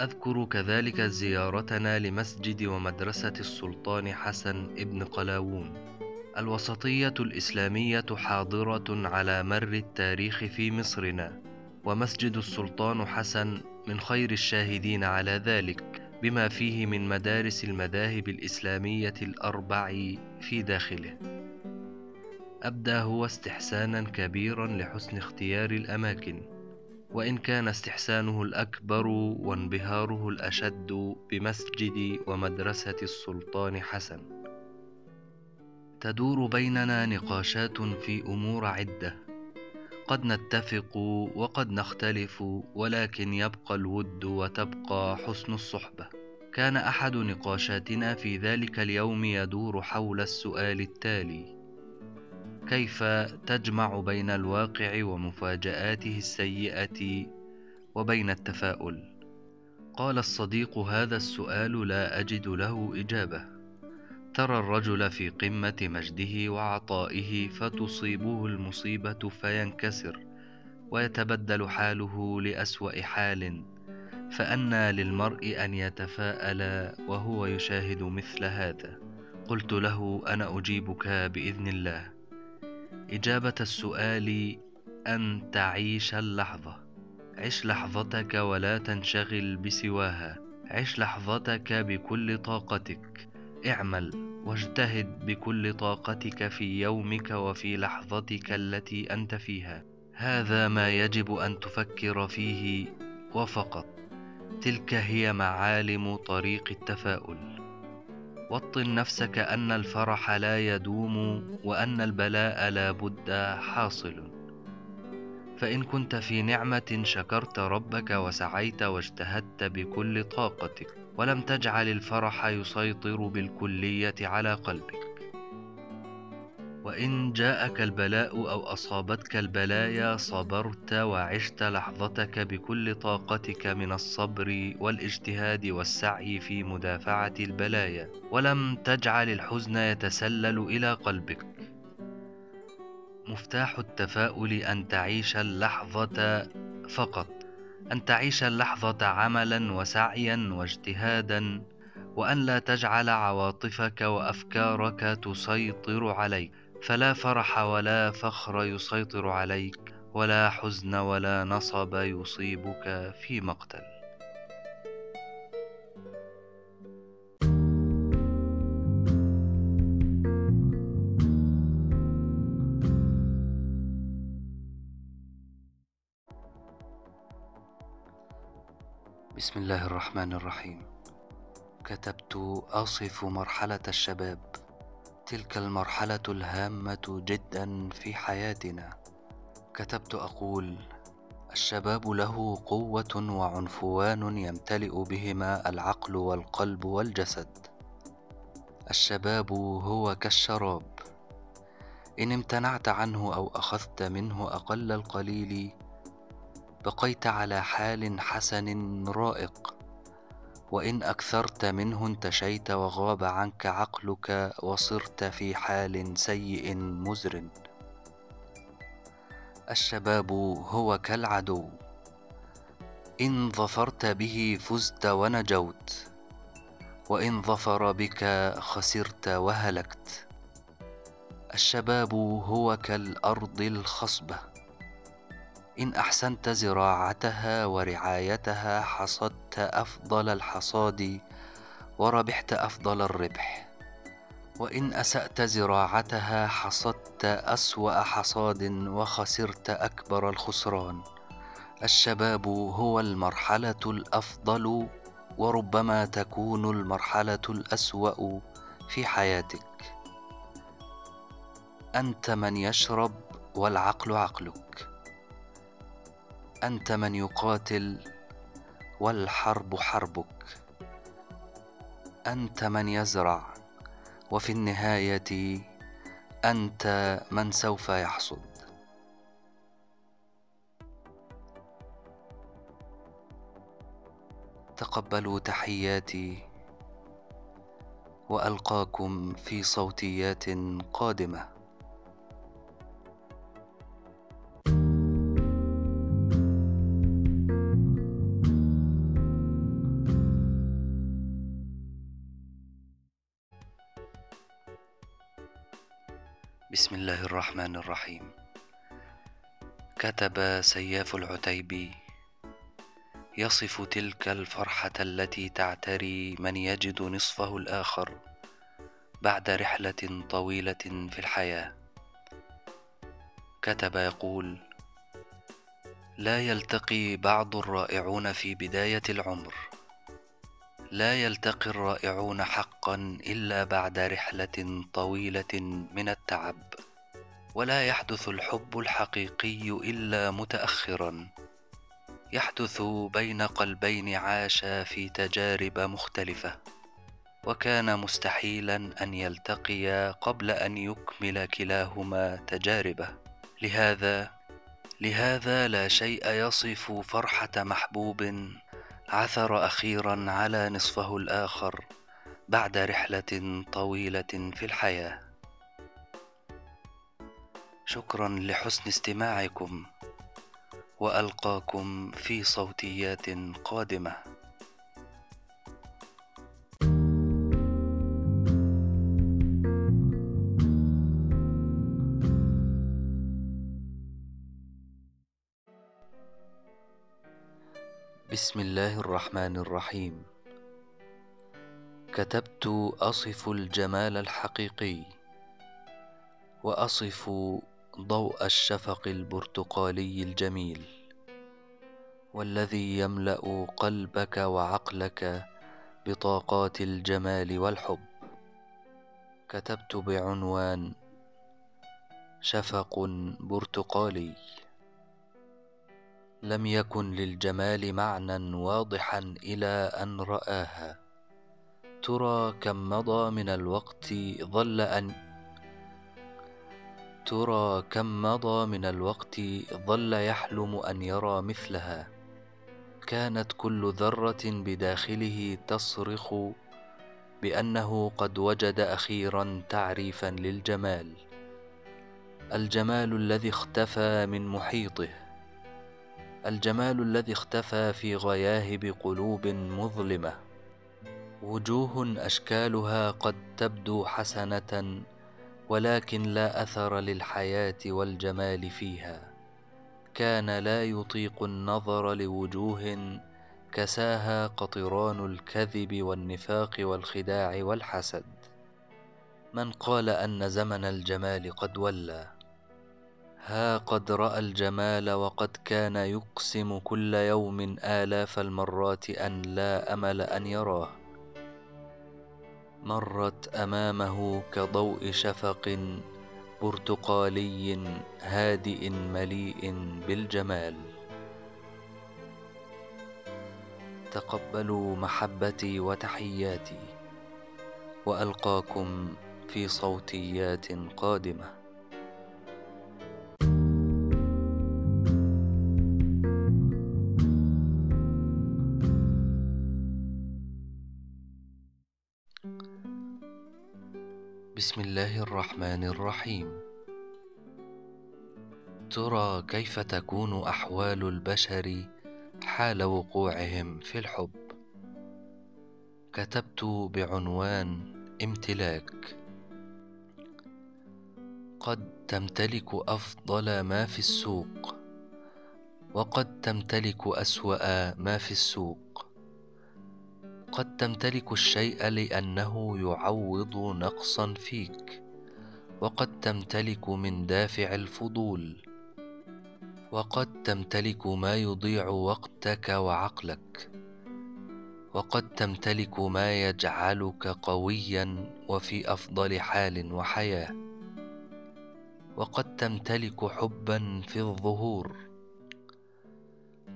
أذكر كذلك زيارتنا لمسجد ومدرسة السلطان حسن ابن قلاوون. الوسطية الإسلامية حاضرة على مر التاريخ في مصرنا ومسجد السلطان حسن من خير الشاهدين على ذلك بما فيه من مدارس المذاهب الإسلامية الأربع في داخله. أبدى هو استحسانا كبيرا لحسن اختيار الأماكن وإن كان استحسانه الأكبر وانبهاره الأشد بمسجد ومدرسة السلطان حسن. تدور بيننا نقاشات في أمور عدة. قد نتفق وقد نختلف ولكن يبقى الود وتبقى حسن الصحبة. كان أحد نقاشاتنا في ذلك اليوم يدور حول السؤال التالي كيف تجمع بين الواقع ومفاجآته السيئة وبين التفاؤل؟ قال الصديق هذا السؤال لا أجد له إجابة. ترى الرجل في قمة مجده وعطائه فتصيبه المصيبة فينكسر ويتبدل حاله لأسوأ حال فأنى للمرء أن يتفاءل وهو يشاهد مثل هذا. قلت له أنا أجيبك بإذن الله. إجابة السؤال أن تعيش اللحظة. عش لحظتك ولا تنشغل بسواها. عش لحظتك بكل طاقتك. اعمل واجتهد بكل طاقتك في يومك وفي لحظتك التي أنت فيها. هذا ما يجب أن تفكر فيه وفقط. تلك هي معالم طريق التفاؤل. وطن نفسك أن الفرح لا يدوم وأن البلاء لا بد حاصل. فإن كنت في نعمة شكرت ربك وسعيت واجتهدت بكل طاقتك. ولم تجعل الفرح يسيطر بالكلية على قلبك. وإن جاءك البلاء أو أصابتك البلايا صبرت وعشت لحظتك بكل طاقتك من الصبر والاجتهاد والسعي في مدافعة البلايا. ولم تجعل الحزن يتسلل إلى قلبك. مفتاح التفاؤل أن تعيش اللحظة فقط. أن تعيش اللحظة عملا وسعيا واجتهادا وأن لا تجعل عواطفك وأفكارك تسيطر عليك. فلا فرح ولا فخر يسيطر عليك ولا حزن ولا نصب يصيبك في مقتل. بسم الله الرحمن الرحيم. كتبت أصف مرحلة الشباب. تلك المرحلة الهامة جدا في حياتنا. كتبت أقول الشباب له قوة وعنفوان يمتلئ بهما العقل والقلب والجسد. الشباب هو كالشراب. إن امتنعت عنه أو أخذت منه أقل القليل بقيت على حال حسن رائق. وإن أكثرت منه انتشيت وغاب عنك عقلك وصرت في حال سيء مزر الشباب هو كالعدو. إن ظفرت به فزت ونجوت. وإن ظفر بك خسرت وهلكت. الشباب هو كالأرض الخصبة. إن أحسنت زراعتها ورعايتها حصدت أفضل الحصاد وربحت أفضل الربح. وإن أسأت زراعتها حصدت أسوأ حصاد وخسرت أكبر الخسران. الشباب هو المرحلة الأفضل وربما تكون المرحلة الأسوأ في حياتك. أنت من يشرب والعقل عقلك. أنت من يقاتل والحرب حربك. أنت من يزرع وفي النهاية أنت من سوف يحصد. تقبلوا تحياتي وألقاكم في صوتيات قادمة. بسم الله الرحمن الرحيم كتب سياف العتيبي يصف تلك الفرحة التي تعتري من يجد نصفه الآخر بعد رحلة طويلة في الحياة. كتب يقول لا يلتقي بعض الرائعون في بداية العمر لا يلتقي الرائعون حقا إلا بعد رحلة طويلة من التعب ولا يحدث الحب الحقيقي إلا متاخرا. يحدث بين قلبين عاشا في تجارب مختلفة وكان مستحيلا أن يلتقيا قبل أن يكمل كلاهما تجاربه. لهذا لهذا لا شيء يصف فرحة محبوب عثر أخيرا على نصفه الآخر بعد رحلة طويلة في الحياة. شكرا لحسن استماعكم وألقاكم في صوتيات قادمة. بسم الله الرحمن الرحيم. كتبت أصف الجمال الحقيقي وأصف ضوء الشفق البرتقالي الجميل والذي يملأ قلبك وعقلك بطاقات الجمال والحب. كتبت بعنوان شفق برتقالي. لم يكن للجمال معنى واضحا إلى أن رآها. ترى كم مضى من الوقت ظل أن ترى كم مضى من الوقت ظل يحلم أن يرى مثلها. كانت كل ذرة بداخله تصرخ بأنه قد وجد أخيرا تعريفا للجمال. الجمال الذي اختفى من محيطه. الجمال الذي اختفى في غياهب قلوب مظلمة. وجوه أشكالها قد تبدو حسنة ولكن لا أثر للحياة والجمال فيها. كان لا يطيق النظر لوجوه كساها قطران الكذب والنفاق والخداع والحسد. من قال أن زمن الجمال قد ولى ها قد رأى الجمال وقد كان يقسم كل يوم آلاف المرات أن لا أمل أن يراه. مرت أمامه كضوء شفق برتقالي هادئ مليء بالجمال. تقبلوا محبتي وتحياتي وألقاكم في صوتيات قادمة. بسم الله الرحمن الرحيم. ترى كيف تكون أحوال البشر حال وقوعهم في الحب؟ كتبت بعنوان امتلاك. قد تمتلك أفضل ما في السوق وقد تمتلك أسوأ ما في السوق. قد تمتلك الشيء لأنه يعوض نقصا فيك وقد تمتلك من دافع الفضول وقد تمتلك ما يضيع وقتك وعقلك وقد تمتلك ما يجعلك قويا وفي أفضل حال وحياة وقد تمتلك حبا في الظهور.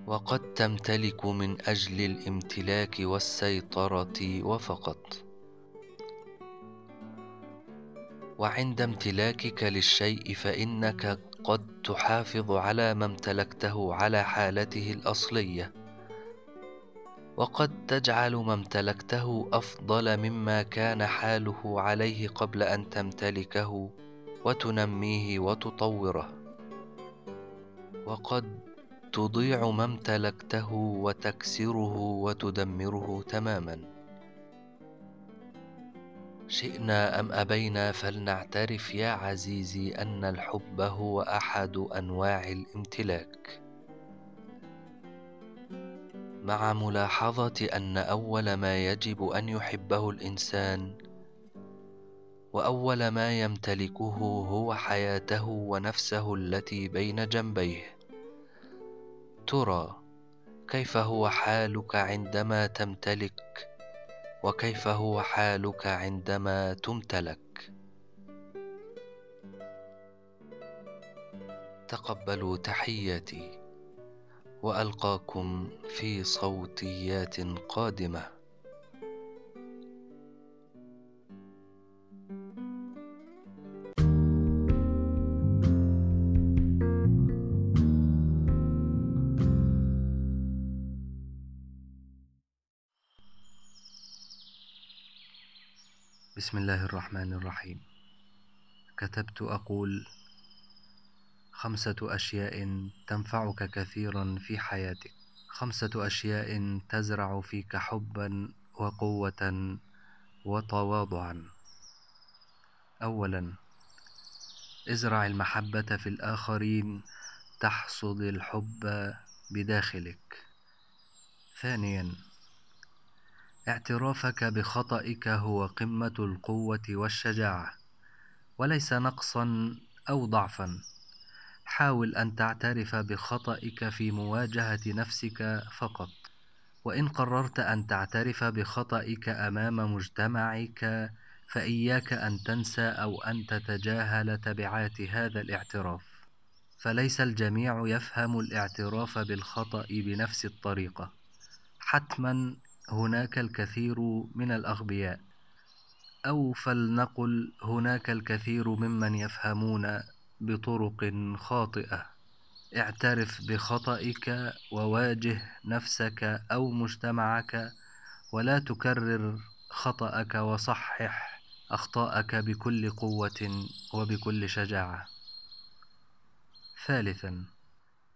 وقد تمتلك من أجل الامتلاك والسيطرة وفقط. وعند امتلاكك للشيء فإنك قد تحافظ على ما امتلكته على حالته الأصلية. وقد تجعل ما امتلكته أفضل مما كان حاله عليه قبل أن تمتلكه وتنميه وتطوره. وقد تضيع ما امتلكته وتكسره وتدمره تماما. شئنا أم أبينا فلنعترف يا عزيزي أن الحب هو أحد أنواع الامتلاك. مع ملاحظة أن أول ما يجب أن يحبه الإنسان وأول ما يمتلكه هو حياته ونفسه التي بين جنبيه. ترى كيف هو حالك عندما تمتلك وكيف هو حالك عندما تمتلك؟ تقبلوا تحياتي وألقاكم في صوتيات قادمة. بسم الله الرحمن الرحيم. كتبت أقول خمسة أشياء تنفعك كثيرا في حياتك. خمسة أشياء تزرع فيك حبا وقوة وتواضعا. أولا ازرع المحبة في الآخرين تحصد الحب بداخلك. ثانيا اعترافك بخطئك هو قمة القوة والشجاعة وليس نقصا أو ضعفا. حاول أن تعترف بخطئك في مواجهة نفسك فقط وإن قررت أن تعترف بخطئك أمام مجتمعك فإياك أن تنسى أو أن تتجاهل تبعات هذا الاعتراف. فليس الجميع يفهم الاعتراف بالخطأ بنفس الطريقة. حتما هناك الكثير من الأغبياء أو فلنقل هناك الكثير ممن يفهمون بطرق خاطئة. اعترف بخطئك وواجه نفسك أو مجتمعك ولا تكرر خطأك وصحح أخطاءك بكل قوة وبكل شجاعة. ثالثا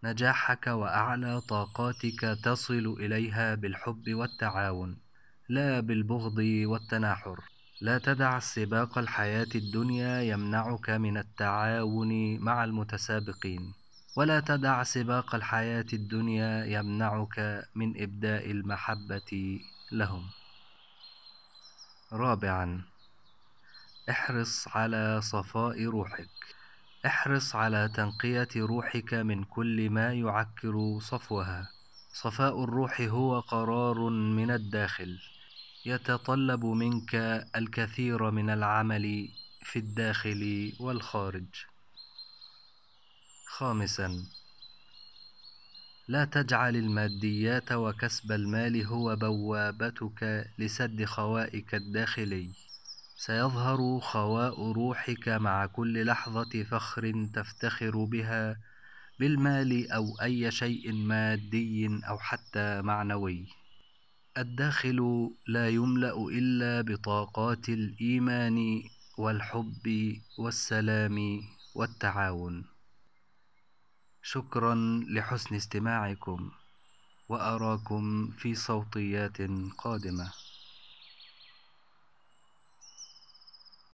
نجاحك وأعلى طاقاتك تصل إليها بالحب والتعاون لا بالبغض والتناحر. لا تدع سباق الحياة الدنيا يمنعك من التعاون مع المتسابقين. ولا تدع سباق الحياة الدنيا يمنعك من إبداء المحبة لهم. رابعا احرص على صفاء روحك. احرص على تنقية روحك من كل ما يعكر صفوها. صفاء الروح هو قرار من الداخل. يتطلب منك الكثير من العمل في الداخل والخارج. خامسا لا تجعل الماديات وكسب المال هو بوابتك لسد خوائك الداخلي. سيظهر خواء روحك مع كل لحظة فخر تفتخر بها بالمال أو أي شيء مادي أو حتى معنوي. الداخل لا يملأ إلا بطاقات الإيمان والحب والسلام والتعاون. شكرا لحسن استماعكم وأراكم في صوتيات قادمة.